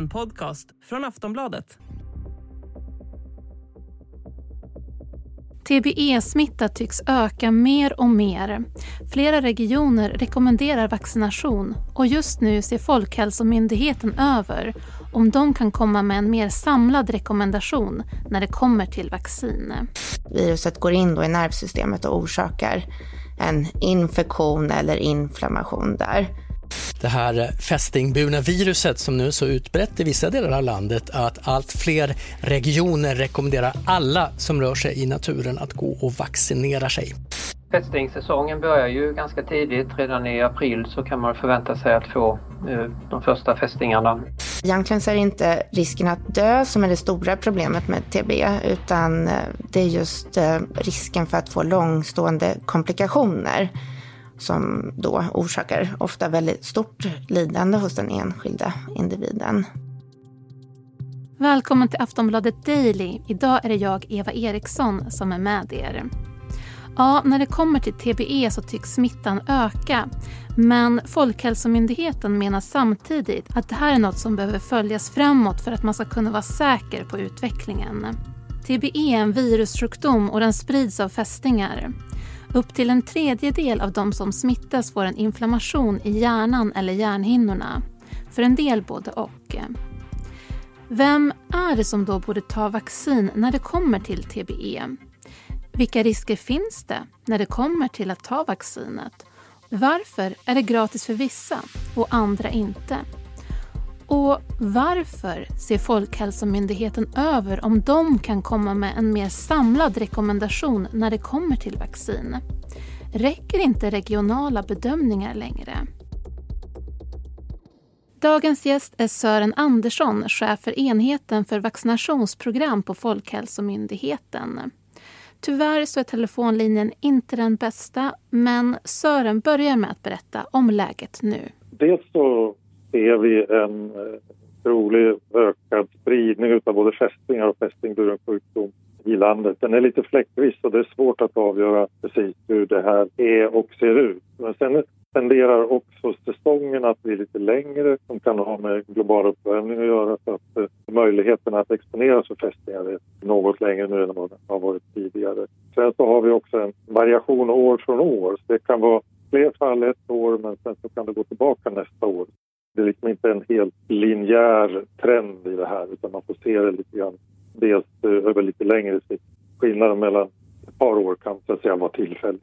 En podcast från Aftonbladet. TBE-smitta tycks öka mer och mer. Flera regioner rekommenderar vaccination och just nu ser Folkhälsomyndigheten över om de kan komma med en mer samlad rekommendation när det kommer till vaccin. Viruset går in då i nervsystemet och orsakar en infektion eller inflammation där. Det här fästingburna viruset som nu är så utbrett i vissa delar av landet att allt fler regioner rekommenderar alla som rör sig i naturen att gå och vaccinera sig. Fästingsäsongen börjar ju ganska tidigt. Redan i april så kan man förvänta sig att få eh, de första fästingarna. Egentligen så är det inte risken att dö som är det stora problemet med TB, utan eh, det är just eh, risken för att få långstående komplikationer som då orsakar ofta väldigt stort lidande hos den enskilda individen. Välkommen till Aftonbladet Daily. Idag är det jag, Eva Eriksson, som är med er. Ja, när det kommer till TBE så tycks smittan öka. Men Folkhälsomyndigheten menar samtidigt att det här är något som behöver följas framåt för att man ska kunna vara säker på utvecklingen. TBE är en virussjukdom och den sprids av fästingar. Upp till en tredjedel av de som smittas får en inflammation i hjärnan eller hjärnhinnorna. För en del både och. Vem är det som då borde ta vaccin när det kommer till TBE? Vilka risker finns det när det kommer till att ta vaccinet? Varför är det gratis för vissa och andra inte? Och varför ser Folkhälsomyndigheten över om de kan komma med en mer samlad rekommendation när det kommer till vaccin? Räcker inte regionala bedömningar längre? Dagens gäst är Sören Andersson, chef för enheten för vaccinationsprogram på Folkhälsomyndigheten. Tyvärr så är telefonlinjen inte den bästa, men Sören börjar med att berätta om läget nu. Dels så ser vi en eh, trolig ökad spridning av både fästingar och fästingburen sjukdom i landet. Den är lite fläckvis och det är svårt att avgöra precis hur det här är och ser ut. Men sen tenderar också säsongen att bli lite längre som kan ha med global uppvärmning att göra så att eh, möjligheten att exponeras för fästingar är något längre nu än vad har varit tidigare. Sen så har vi också en variation år från år. Så det kan vara fler fall ett år men sen så kan det gå tillbaka nästa år. Det är liksom inte en helt linjär trend i det här utan man får se det lite grann dels eh, över lite längre sikt. Skillnaden mellan ett par år kan så att säga vara tillfällig.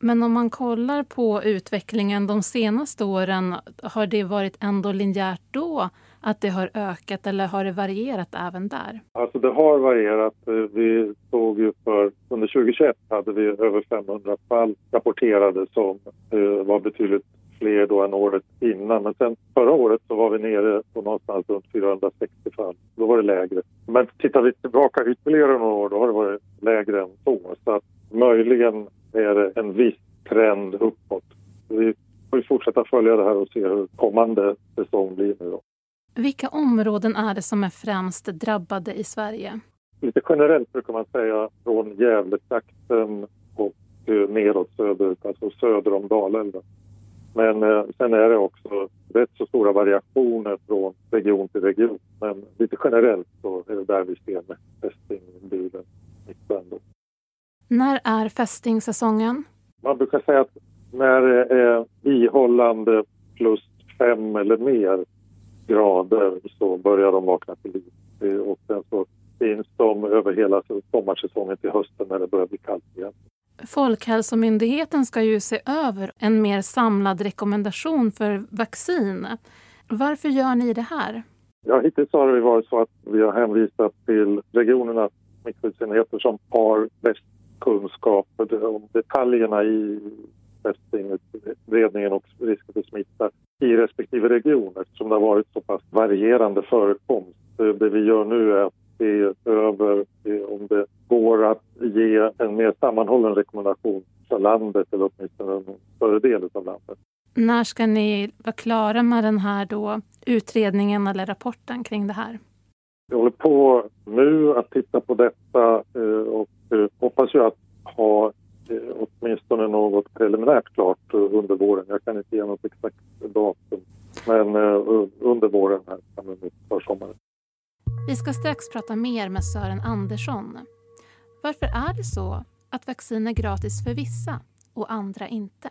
Men om man kollar på utvecklingen de senaste åren, har det varit ändå linjärt då att det har ökat eller har det varierat även där? Alltså det har varierat. Vi såg ju för under 2021 hade vi över 500 fall rapporterade som eh, var betydligt fler då än året innan. Men sen förra året så var vi nere på någonstans runt 460 fall. Då var det lägre. Men tittar vi tillbaka ytterligare några år då har det varit lägre än så. Så att möjligen är det en viss trend uppåt. Vi får fortsätta följa det här och se hur kommande säsong blir nu. Då. Vilka områden är det som är främst drabbade i Sverige? Lite generellt brukar man säga från Gävletrakten och neråt söderut, alltså söder om Dalälven. Men eh, sen är det också rätt så stora variationer från region till region. Men lite generellt så är det där vi ser med fästingburen smittan. När är fästingsäsongen? Man brukar säga att när det är ihållande plus fem eller mer grader så börjar de vakna till liv. Och sen så finns de över hela sommarsäsongen till hösten när det börjar bli kallt igen. Folkhälsomyndigheten ska ju se över en mer samlad rekommendation för vaccin. Varför gör ni det här? Ja, hittills har det varit så att vi har hänvisat till regionernas smittskyddsenheter som har bäst kunskap om detaljerna i fästingutbredningen och risken för smitta i respektive region eftersom det har varit så pass varierande förekomst. Det vi gör nu är att se över om det går att ge en mer sammanhållen rekommendation för landet eller åtminstone en större del av landet. När ska ni vara klara med den här då, utredningen eller rapporten kring det här? Vi håller på nu att titta på detta eh, och eh, hoppas ju att ha eh, åtminstone något preliminärt klart under våren. Jag kan inte ge något exakt datum. Men under våren här, försommaren. Vi ska strax prata mer med Sören Andersson. Varför är det så att vaccin är gratis för vissa och andra inte?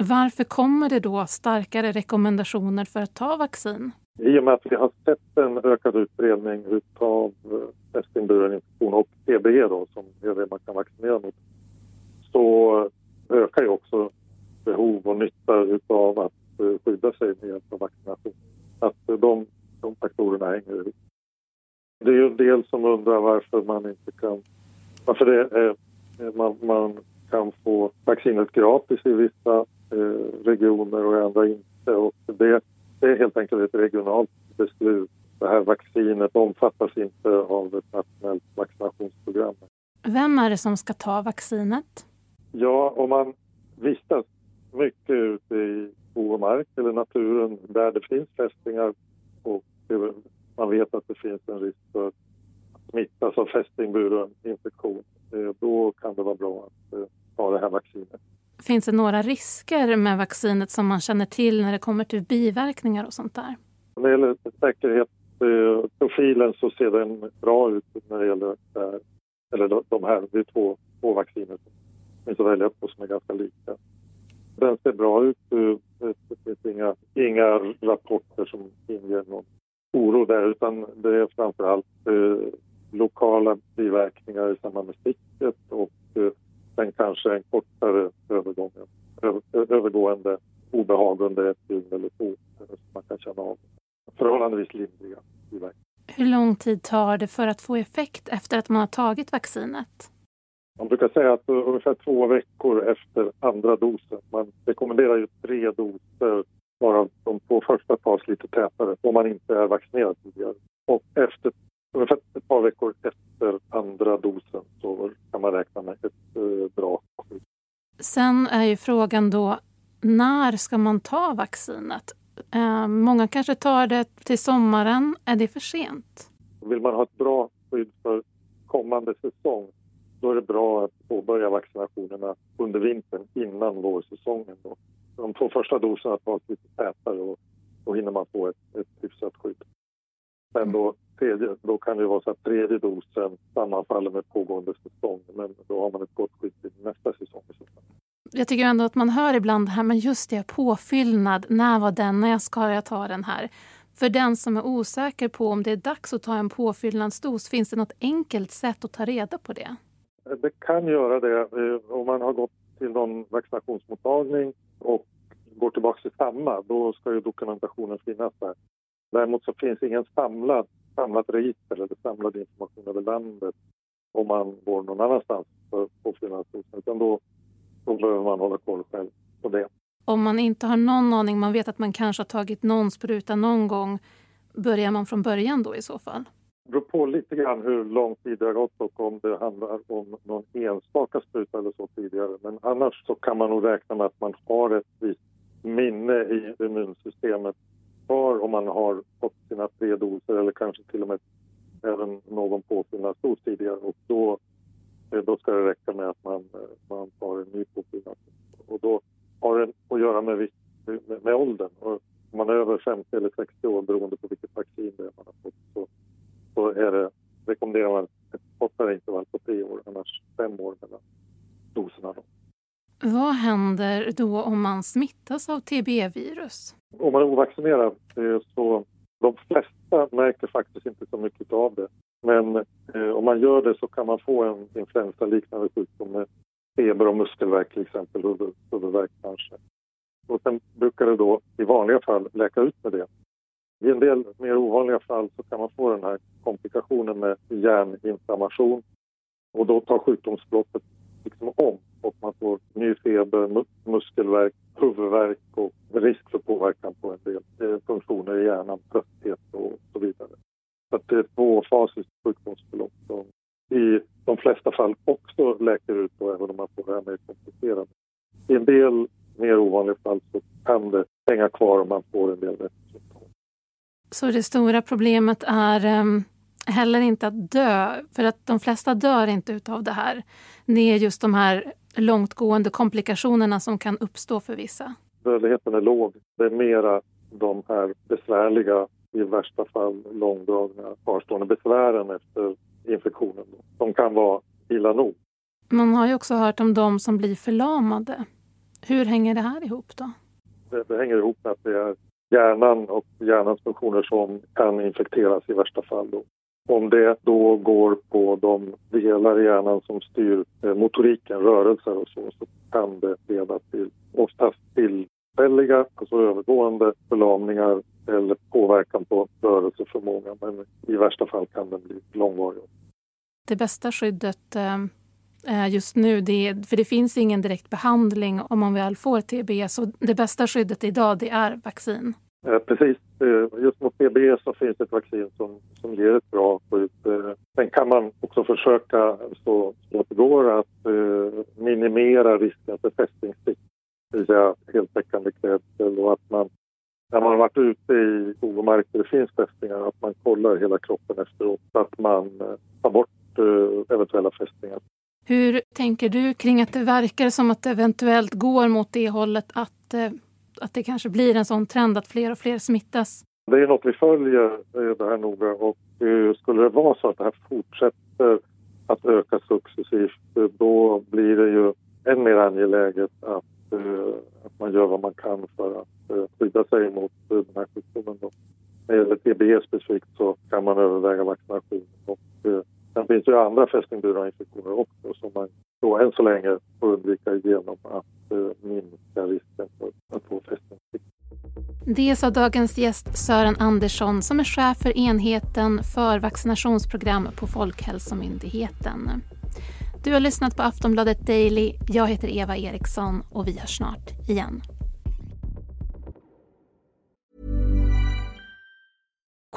Varför kommer det då starkare rekommendationer för att ta vaccin? I och med att vi har sett en ökad utbredning av fästingburen eh, infektion och TBE då, som är det man kan vaccinera mot, så ökar ju också behov och nytta av att eh, skydda sig med hjälp av vaccination. Att eh, de, de faktorerna hänger ihop. Det är ju en del som undrar varför man inte kan... Varför det är, man, man kan få vaccinet gratis i vissa regioner och andra inte. Och det, det är helt enkelt ett regionalt beslut. Det här vaccinet omfattas inte av ett nationellt vaccinationsprogram. Vem är det som ska ta vaccinet? Ja, om man vistas mycket ute i skog mark eller naturen där det finns fästingar och man vet att det finns en risk för att smittas av fästingburen infektion, eh, då kan det vara bra att eh, ta det här vaccinet. Finns det några risker med vaccinet som man känner till när det kommer till biverkningar och sånt där? När det gäller säkerhetsprofilen eh, så ser den bra ut när det gäller eller de här, det är två, två vacciner som finns att välja på som är ganska lika. Den ser bra ut. Eh, det finns inga, inga rapporter som inger någon oro där utan det är framförallt allt lokala biverkningar i samband med sticket och eh, sen kanske en kortare övergång, övergående obehag under ett dygn eller två som man kan känna av. Förhållandevis lindriga biverkningar. Hur lång tid tar det för att få effekt efter att man har tagit vaccinet? Man brukar säga att ungefär två veckor efter andra dosen. Man rekommenderar ju tre doser varav de två första tas lite tätare om man inte är vaccinerad tidigare. Och efter ungefär ett par veckor efter andra dosen så kan man räkna med ett eh, bra skydd. Sen är ju frågan då, när ska man ta vaccinet? Eh, många kanske tar det till sommaren. Är det för sent? Vill man ha ett bra skydd för kommande säsong då är det bra att påbörja vaccinationerna under vintern innan vårsäsongen. Då. De två första doserna tas lite tätare och då hinner man få ett, ett hyfsat skydd. Men då tredje, då kan det vara så att tredje dosen sammanfaller med pågående säsong. Men då har man ett gott skydd till nästa säsong. Jag tycker ändå att man hör ibland det här, men just det, påfyllnad. När var den? När ska jag ta den här? För den som är osäker på om det är dags att ta en påfyllnadsdos, finns det något enkelt sätt att ta reda på det? Det kan göra det. Eh, om man har gått till någon vaccinationsmottagning och går tillbaka till samma, då ska ju dokumentationen finnas där. Däremot så finns ingen samlad samlat register eller samlad information över landet om man går någon annanstans för påfyllnadsdosen. Utan då, då behöver man hålla koll själv. Om man inte har någon aning, man vet att man kanske har tagit någon spruta någon gång, börjar man från början då i så fall? Det beror på lite grann hur lång tid det har gått och om det handlar om någon enstaka spruta eller så tidigare. Men annars så kan man nog räkna med att man har ett visst minne i immunsystemet kvar om man har fått sina tre doser eller kanske till och med även någon påfyllnadsdos tidigare. Och då, då ska det räcka med att man, man tar en ny påfyllnadsdos. Och då att göra med, med, med åldern. Och om man är över 50 eller 60 år, beroende på vilket vaccin det är man har fått, så, så är det, rekommenderar man ett kortare intervall på tre år, annars fem år mellan doserna. Då. Vad händer då om man smittas av TB-virus? Om man är ovaccinerad eh, så de flesta märker faktiskt inte så mycket av det. Men eh, om man gör det så kan man få en influensaliknande sjukdom med feber och muskelvärk till exempel, huvud, huvudvärk kanske. Och sen brukar det då i vanliga fall läka ut med det. I en del mer ovanliga fall så kan man få den här komplikationen med hjärninflammation Och då tar sjukdomsförloppet liksom om och man får ny feber, muskelvärk, huvudvärk och risk för påverkan på en del eh, funktioner i hjärnan, trötthet och så vidare. Så att det är ett tvåfasigt sjukdomsförlopp som i de flesta fall också läker ut då, även om man får det här mer komplicerat. I en del mer ovanliga fall så kan det hänga kvar om man får en del rättssymptom. Så det stora problemet är um, heller inte att dö, för att de flesta dör inte utav det här. Det är just de här långtgående komplikationerna som kan uppstå för vissa. Dödligheten är låg. Det är mera de här besvärliga, i värsta fall långdragna kvarstående besvären efter infektionen. De kan vara illa nog. Man har ju också hört om de som blir förlamade. Hur hänger det här ihop då? Det, det hänger ihop med att det är hjärnan och hjärnans funktioner som kan infekteras i värsta fall. Då. Om det då går på de delar i hjärnan som styr eh, motoriken, rörelser och så, så kan det leda till oftast tillfälliga, alltså övergående förlamningar eller påverkan på rörelseförmågan. Men i värsta fall kan den bli långvarig. Det bästa skyddet eh, Eh, just nu, det är, för det finns ingen direkt behandling om man väl får TB, så det bästa skyddet idag det är vaccin. Eh, precis. Eh, just mot TB så finns det ett vaccin som, som ger ett bra skydd. Sen kan man också försöka så gott det går att minimera risken för fästingstick, det vill säga heltäckande klädsel och att man när man har varit ute i skog och mark där det finns fästingar, att man kollar hela kroppen efteråt så att man tar bort eventuella fästingar. Hur tänker du kring att det verkar som att det eventuellt går mot det hållet att, eh, att det kanske blir en sån trend att fler och fler smittas? Det är något vi följer eh, det här noga och eh, skulle det vara så att det här fortsätter att öka successivt då blir det ju än mer angeläget att, att man gör vad man kan för att skydda sig mot den här sjukdomen. Då. När det gäller TBE specifikt så kan man överväga vaccination och Sen finns det ju andra fästingburna infektioner också som man då än så länge får undvika genom att eh, minska risken för att få fästing. Det sa dagens gäst Sören Andersson som är chef för enheten för vaccinationsprogram på Folkhälsomyndigheten. Du har lyssnat på Aftonbladet Daily. Jag heter Eva Eriksson och vi hörs snart igen.